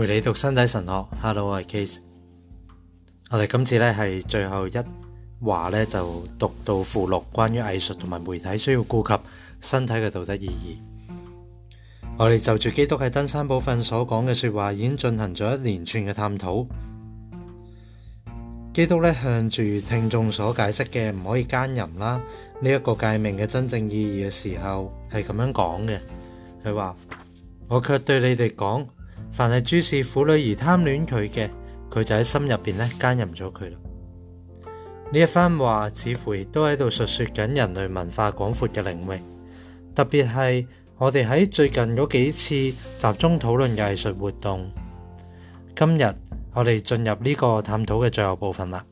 陪你读身体神学，Hello，我系 Case。我哋今次咧系最后一话咧，就读到附录关于艺术同埋媒体需要顾及身体嘅道德意义。我哋就住基督喺登山部分所讲嘅说话，已经进行咗一连串嘅探讨。基督咧向住听众所解释嘅唔可以奸淫啦呢一个界命嘅真正意义嘅时候，系咁样讲嘅，佢话我却对你哋讲。但系诸事苦女而贪恋佢嘅，佢就喺心入边咧奸淫咗佢啦。呢一番话似乎亦都喺度述说紧人类文化广阔嘅领域，特别系我哋喺最近嗰几次集中讨论艺术活动。今日我哋进入呢个探讨嘅最后部分啦。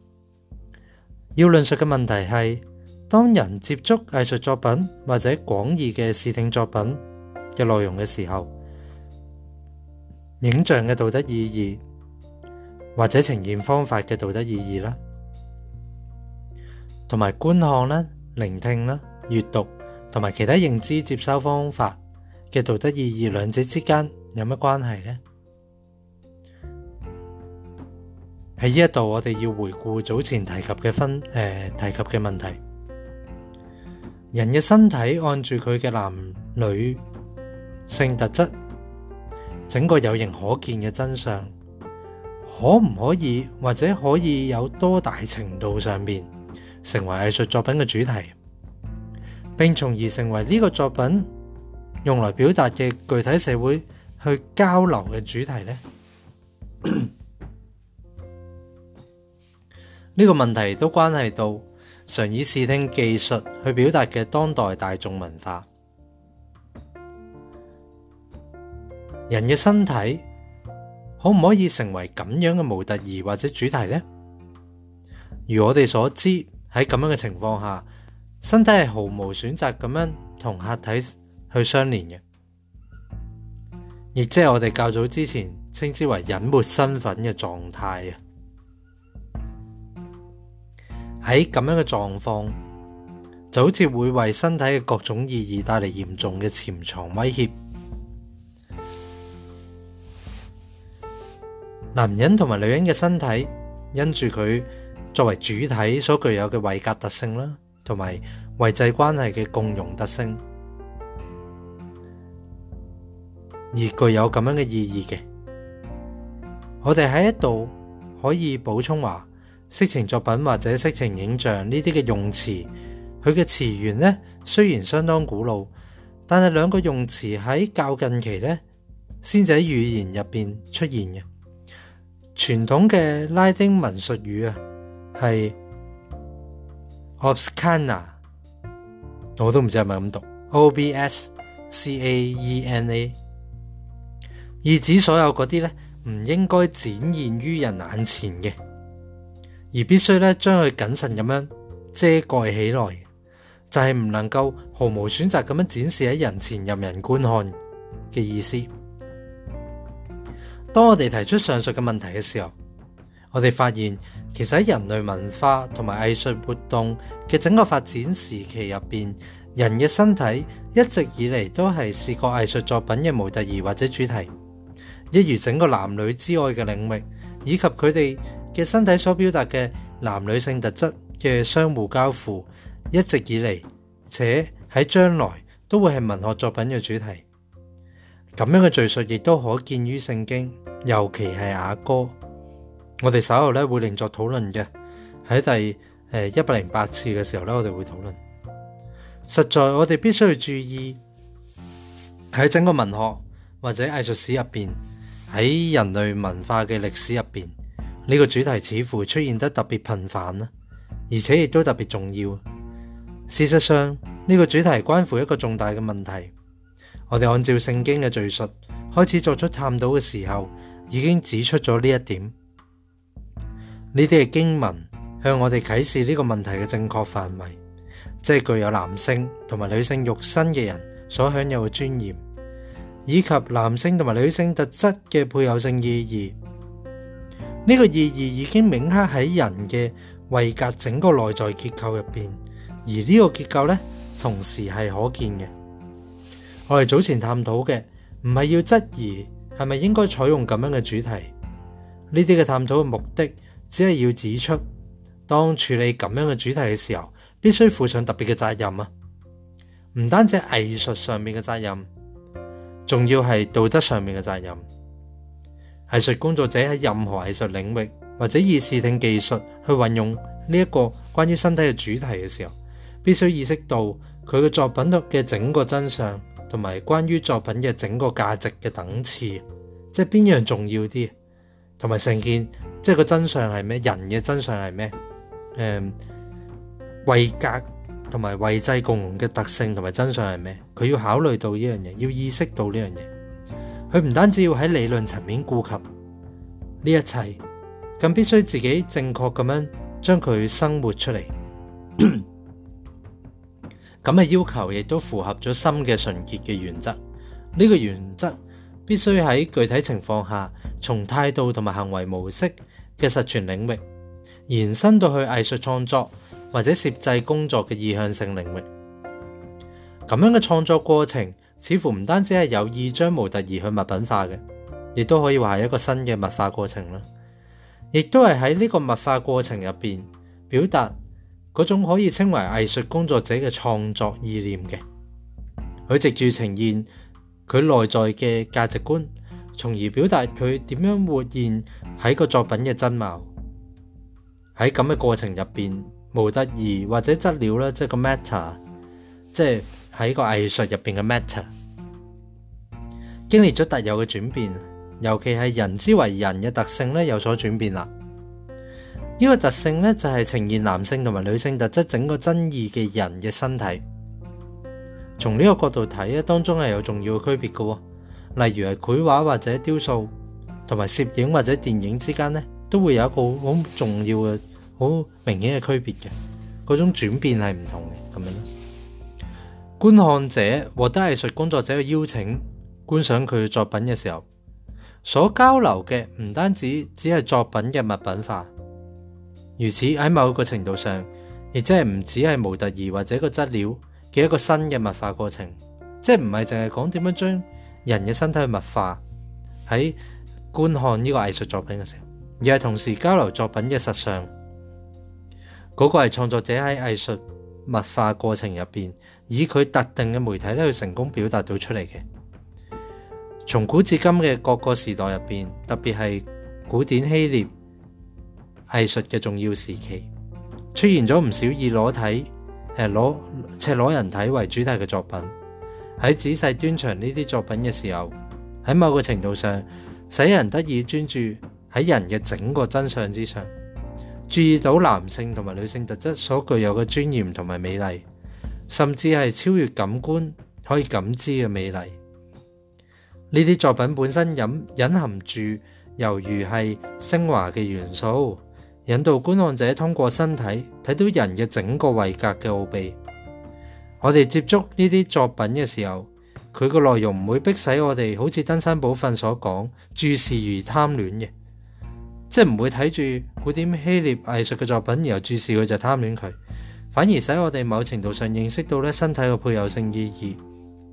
要论述嘅问题系，当人接触艺术作品或者广义嘅视听作品嘅内容嘅时候。影像嘅道德意义，或者呈现方法嘅道德意义啦，同埋观看啦、聆听啦、阅读同埋其他认知接收方法嘅道德意义，两者之间有乜关系呢？喺呢一度，我哋要回顾早前提及嘅分诶提及嘅问题。人嘅身体按住佢嘅男女性特质。整个有形可见嘅真相，可唔可以或者可以有多大程度上面成为艺术作品嘅主题，并从而成为呢个作品用来表达嘅具体社会去交流嘅主题呢？呢个问题都关系到常以视听技术去表达嘅当代大众文化。人嘅身体可唔可以成为咁样嘅模特儿或者主题呢？如我哋所知，喺咁样嘅情况下，身体系毫无选择咁样同客体去相连嘅，亦即系我哋较早之前称之为隐没身份嘅状态啊。喺咁样嘅状况，就好似会为身体嘅各种意义带嚟严重嘅潜藏威胁。男人同埋女人嘅身体，因住佢作为主体所具有嘅位格特性啦，同埋位制关系嘅共融特性，而具有咁样嘅意义嘅。我哋喺一度可以补充话，色情作品或者色情影像呢啲嘅用词，佢嘅词源呢虽然相当古老，但系两个用词喺较近期呢先至喺语言入边出现嘅。傳統嘅拉丁文術語啊，係 o b s c a n a 我都唔知系咪咁讀，o b s c a e n a，意指所有嗰啲咧唔應該展現於人眼前嘅，而必須咧將佢謹慎咁樣遮蓋起來，就係唔能夠毫無選擇咁樣展示喺人前任人觀看嘅意思。当我哋提出上述嘅问题嘅时候，我哋发现其实喺人类文化同埋艺术活动嘅整个发展时期入边，人嘅身体一直以嚟都系视觉艺术作品嘅模特儿或者主题，一如整个男女之外嘅领域，以及佢哋嘅身体所表达嘅男女性特质嘅相互交付，一直以嚟且喺将来都会系文学作品嘅主题。咁样嘅叙述亦都可见于圣经。尤其系阿哥，我哋稍后咧会另作讨论嘅。喺第诶一百零八次嘅时候咧，我哋会讨论。实在我哋必须要注意，喺整个文学或者艺术史入边，喺人类文化嘅历史入边，呢个主题似乎出现得特别频繁啦，而且亦都特别重要。事实上，呢个主题关乎一个重大嘅问题。我哋按照圣经嘅叙述开始作出探讨嘅时候。已經指出咗呢一點，呢啲嘅經文向我哋啟示呢個問題嘅正確範圍，即係具有男性同埋女性肉身嘅人所享有嘅尊嚴，以及男性同埋女性特質嘅配偶性意義。呢個意義已經铭刻喺人嘅位格整個內在結構入邊，而呢個結構呢，同時係可見嘅。我哋早前探討嘅，唔係要質疑。系咪应该采用咁样嘅主题？呢啲嘅探讨嘅目的，只系要指出，当处理咁样嘅主题嘅时候，必须负上特别嘅责任啊！唔单止艺术上面嘅责任，仲要系道德上面嘅责任。艺术工作者喺任何艺术领域，或者以视听技术去运用呢一个关于身体嘅主题嘅时候，必须意识到佢嘅作品嘅整个真相。同埋关于作品嘅整个价值嘅等次，即系边样重要啲，同埋成件，即系个真相系咩？人嘅真相系咩？诶，位格同埋位制共荣嘅特性同埋真相系咩？佢要考虑到呢样嘢，要意识到呢样嘢，佢唔单止要喺理论层面顾及呢一切，更必须自己正确咁样将佢生活出嚟。咁嘅要求亦都符合咗心嘅纯洁嘅原则。呢个原则必须喺具体情况下，从态度同埋行为模式嘅实存领域，延伸到去艺术创作或者摄制工作嘅意向性领域。咁样嘅创作过程，似乎唔单止系有意将模特儿去物品化嘅，亦都可以话系一个新嘅物化过程啦。亦都系喺呢个物化过程入边表达。嗰种可以称为艺术工作者嘅创作意念嘅，佢直住呈现佢内在嘅价值观，从而表达佢点样活现喺个作品嘅真貌。喺咁嘅过程入边，模特儿或者质料啦，即系个 matter，即系喺个艺术入边嘅 matter，经历咗特有嘅转变，尤其系人之为人嘅特性咧有所转变啦。呢個特性咧就係呈現男性同埋女性特質整個爭議嘅人嘅身體。從呢個角度睇咧，當中係有重要嘅區別嘅。例如係繪畫或者雕塑同埋攝影或者電影之間咧，都會有一個好重要嘅好明顯嘅區別嘅嗰種轉變係唔同嘅咁樣。觀看者获得藝術工作者嘅邀請，觀賞佢嘅作品嘅時候，所交流嘅唔單止只係作品嘅物品化。如此喺某個程度上，亦即係唔止係模特兒或者個質料嘅一個新嘅物化過程，即係唔係淨係講點樣將人嘅身體物化喺觀看呢個藝術作品嘅時候，而係同時交流作品嘅實相。嗰個係創作者喺藝術物化過程入边，以佢特定嘅媒體咧去成功表達到出嚟嘅。從古至今嘅各個時代入边，特別係古典希臘。藝術嘅重要時期出現咗唔少以裸體誒裸赤裸人體為主題嘅作品。喺仔細端详呢啲作品嘅時候，喺某個程度上使人得以專注喺人嘅整個真相之上，注意到男性同埋女性特質所具有嘅尊嚴同埋美麗，甚至係超越感官可以感知嘅美麗。呢啲作品本身隱隐含住猶如係升華嘅元素。引导观看者通过身体睇到人嘅整个位格嘅奥秘。我哋接触呢啲作品嘅时候，佢嘅内容唔会迫使我哋好似登山宝训所讲注视而贪恋嘅，即系唔会睇住古典希腊艺术嘅作品，然后注视佢就贪恋佢，反而使我哋某程度上认识到咧身体嘅配偶性意义。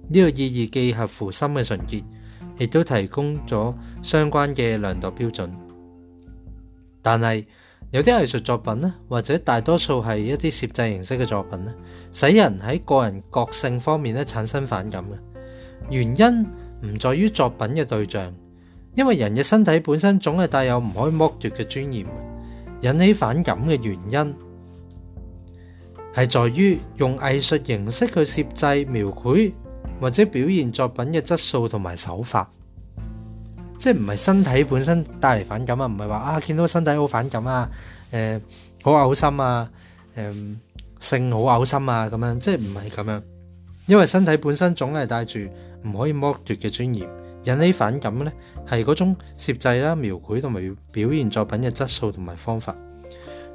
呢个意义既合乎心嘅纯洁，亦都提供咗相关嘅量度标准，但系。有啲艺术作品咧，或者大多数系一啲摄制形式嘅作品咧，使人喺个人个性方面咧产生反感嘅原因唔在于作品嘅对象，因为人嘅身体本身总系带有唔可以剥夺嘅尊严。引起反感嘅原因系在于用艺术形式去摄制、描绘或者表现作品嘅质素同埋手法。即系唔系身体本身带嚟反感啊？唔系话啊见到身体好反感啊？诶，好呕心啊？诶，性好呕心啊？咁样即系唔系咁样？因为身体本身总系带住唔可以剥夺嘅尊严，引起反感呢，系嗰种摄制啦、描绘同埋表现作品嘅质素同埋方法，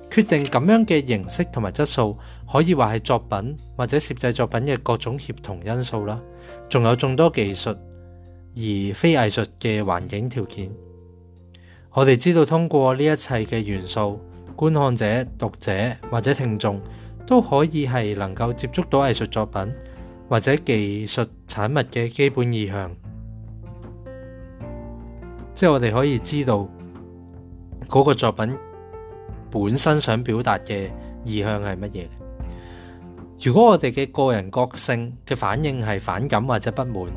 决定咁样嘅形式同埋质素，可以话系作品或者摄制作品嘅各种协同因素啦，仲有众多技术。而非艺术嘅环境条件，我哋知道通过呢一切嘅元素，观看者、读者或者听众都可以系能够接触到艺术作品或者技术产物嘅基本意向，即系我哋可以知道嗰个作品本身想表达嘅意向系乜嘢。如果我哋嘅个人个性嘅反应系反感或者不满。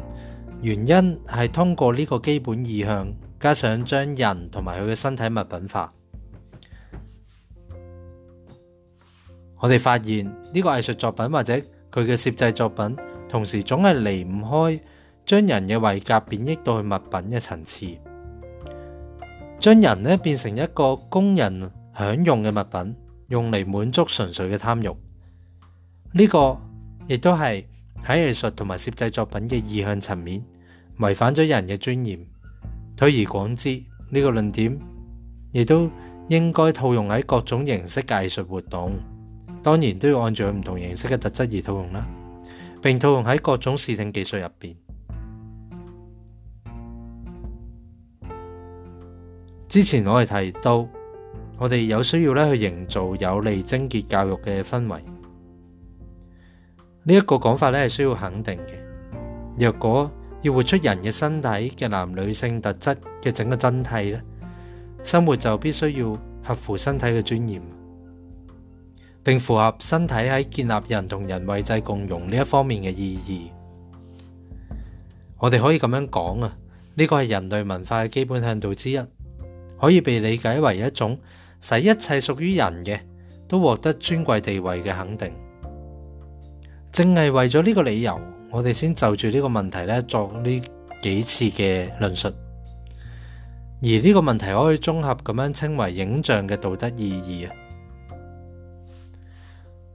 原因係通過呢個基本意向，加上將人同埋佢嘅身體物品化，我哋發現呢個藝術作品或者佢嘅攝製作品，同時總係離唔開將人嘅外甲贬益到去物品嘅層次，將人呢變成一個工人享用嘅物品，用嚟滿足純粹嘅貪欲。呢個亦都係喺藝術同埋攝製作品嘅意向層面。违反咗人嘅尊严。推而广之，呢个论点亦都应该套用喺各种形式嘅艺术活动，当然都要按照唔同形式嘅特质而套用啦，并套用喺各种视听技术入边。之前我哋提到，我哋有需要咧去营造有利精洁教育嘅氛围，呢一个讲法咧系需要肯定嘅。若果要活出人嘅身体嘅男女性特质嘅整个真谛咧，生活就必须要合乎身体嘅尊严，并符合身体喺建立人同人位制共融呢一方面嘅意义。我哋可以咁样讲啊，呢个系人类文化嘅基本向导之一，可以被理解为一种使一切属于人嘅都获得尊贵地位嘅肯定。正系为咗呢个理由。我哋先就住呢个问题咧，作呢几次嘅论述。而呢个问题可以综合咁样称为影像嘅道德意义啊。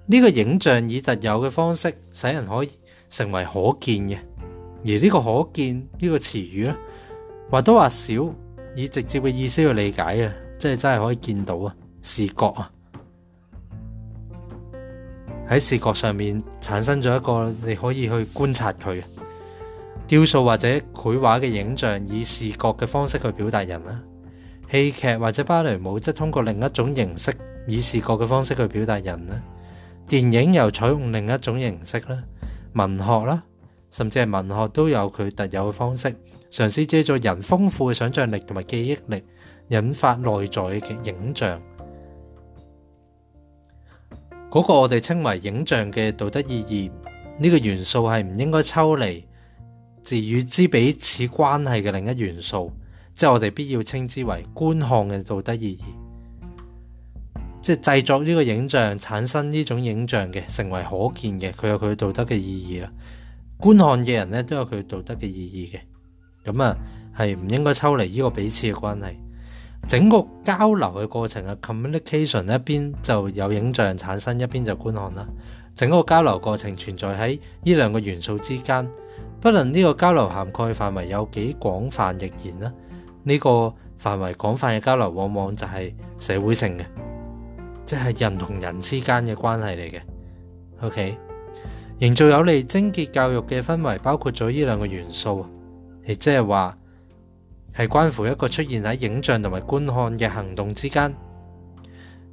呢个影像以特有嘅方式，使人可以成为可见嘅。而呢个可见呢个词语咧，或多或少以直接嘅意思去理解啊，即系真系可以见到啊，视觉啊。喺視覺上面產生咗一個你可以去觀察佢雕塑或者繪畫嘅影像，以視覺嘅方式去表達人啦；戲劇或者芭蕾舞則通過另一種形式，以視覺嘅方式去表達人啦。電影又採用另一種形式啦，文學啦，甚至係文學都有佢特有嘅方式，嘗試借助人豐富嘅想象力同埋記憶力，引發內在嘅影像。嗰个我哋称为影像嘅道德意义，呢个元素系唔应该抽离，自与之彼此关系嘅另一元素，即系我哋必要称之为观看嘅道德意义，即系制作呢个影像产生呢种影像嘅，成为可见嘅，佢有佢道德嘅意义啦。观看嘅人咧都有佢道德嘅意义嘅，咁啊系唔应该抽离呢个彼此嘅关系。整個交流嘅過程啊，communication 一邊就有影像產生，一邊就觀看啦。整個交流過程存在喺呢兩個元素之間，不論呢個交流涵蓋範圍有幾廣泛，亦然啦。呢個範圍廣泛嘅交流，往往就係社會性嘅，即係人同人之間嘅關係嚟嘅。OK，營造有利精緻教育嘅氛圍，包括咗呢兩個元素，亦即係話。係關乎一個出現喺影像同埋觀看嘅行動之間，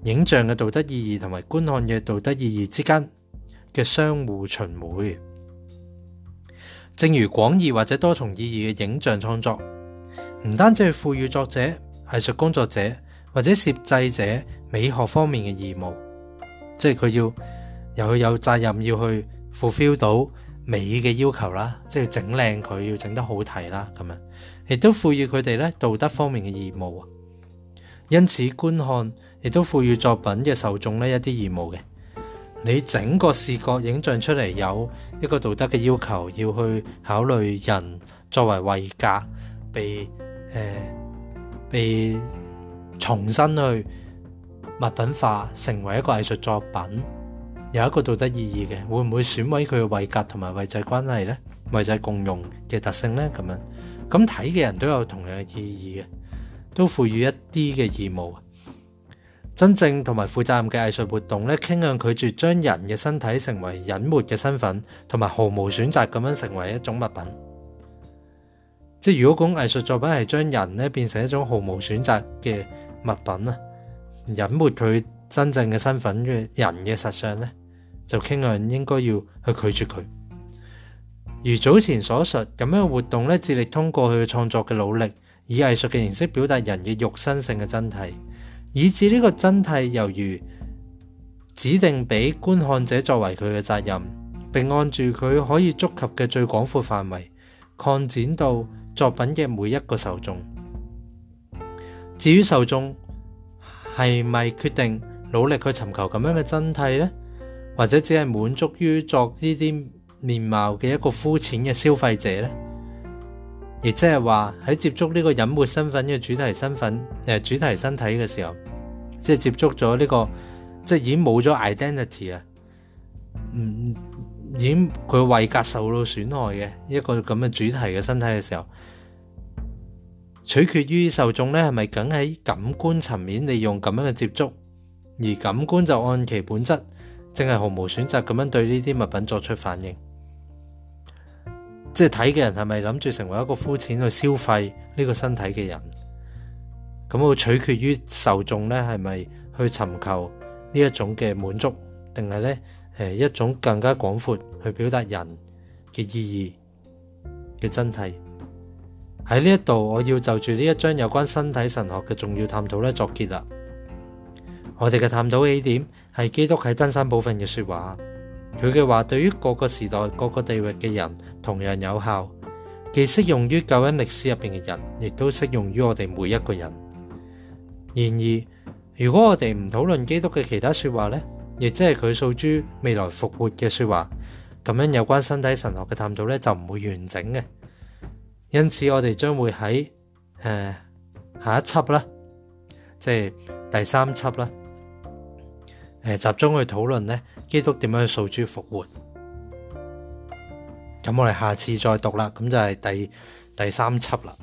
影像嘅道德意義同埋觀看嘅道德意義之間嘅相互循回。正如廣義或者多重意義嘅影像創作，唔單止係賦予作者、藝術工作者或者摄制者美學方面嘅義務，即係佢要又要有責任要去 fulfill 到美嘅要求啦，即係整靚佢要整得好睇啦，咁样。亦都賦予佢哋咧道德方面嘅義務啊，因此觀看亦都賦予作品嘅受眾咧一啲義務嘅。你整個視覺影像出嚟有一個道德嘅要求，要去考慮人作為位格被誒被重新去物品化，成為一個藝術作品有一個道德意義嘅，會唔會损毁佢嘅位格同埋位制關係呢？位制共用嘅特性呢？咁樣。咁睇嘅人都有同樣嘅意義嘅，都賦予一啲嘅義務。真正同埋負責任嘅藝術活動咧，傾向拒絕將人嘅身體成為隱沒嘅身份，同埋毫無選擇咁樣成為一種物品。即係如果講藝術作品係將人咧變成一種毫無選擇嘅物品啊，隱沒佢真正嘅身份嘅人嘅實相咧，就傾向應該要去拒絕佢。如早前所述，咁样嘅活动咧，致力通过佢嘅创作嘅努力，以艺术嘅形式表达人嘅肉身性嘅真谛，以至呢个真谛犹如指定俾观看者作为佢嘅责任，并按住佢可以触及嘅最广阔范围，扩展到作品嘅每一个受众。至于受众系咪决定努力去寻求咁样嘅真谛呢？或者只系满足于作呢啲？面貌嘅一個膚淺嘅消費者咧，亦即係話喺接觸呢個隱沒身份嘅主題身份，誒主題身體嘅時候，即係接觸咗呢個，即係已經冇咗 identity 啊，嗯，已經佢位格受到損害嘅一個咁嘅主題嘅身體嘅時候，取決於受眾咧係咪梗喺感官層面利用咁樣嘅接觸，而感官就按其本質正係毫無選擇咁樣對呢啲物品作出反應。即係睇嘅人係咪諗住成為一個膚淺去消費呢個身體嘅人？咁會取決於受眾呢係咪去尋求呢一種嘅滿足，定係呢诶一種更加廣闊去表達人嘅意義嘅真谛？喺呢一度，我要就住呢一張有關身體神學嘅重要探討呢作結啦。我哋嘅探討起點係基督喺登山部分嘅说話，佢嘅話對於各個時代、各個地域嘅人。同樣有效，既適用於舊恩歷史入边嘅人，亦都適用於我哋每一個人。然而，如果我哋唔討論基督嘅其他说話呢，亦即係佢诉诸未來復活嘅说話，咁樣有關身體神學嘅探討呢，就唔會完整嘅。因此，我哋將會喺誒下一輯啦，即係第三輯啦，集中去討論呢基督點樣去掃豬復活。咁我哋下次再讀啦，咁就係第第三輯啦。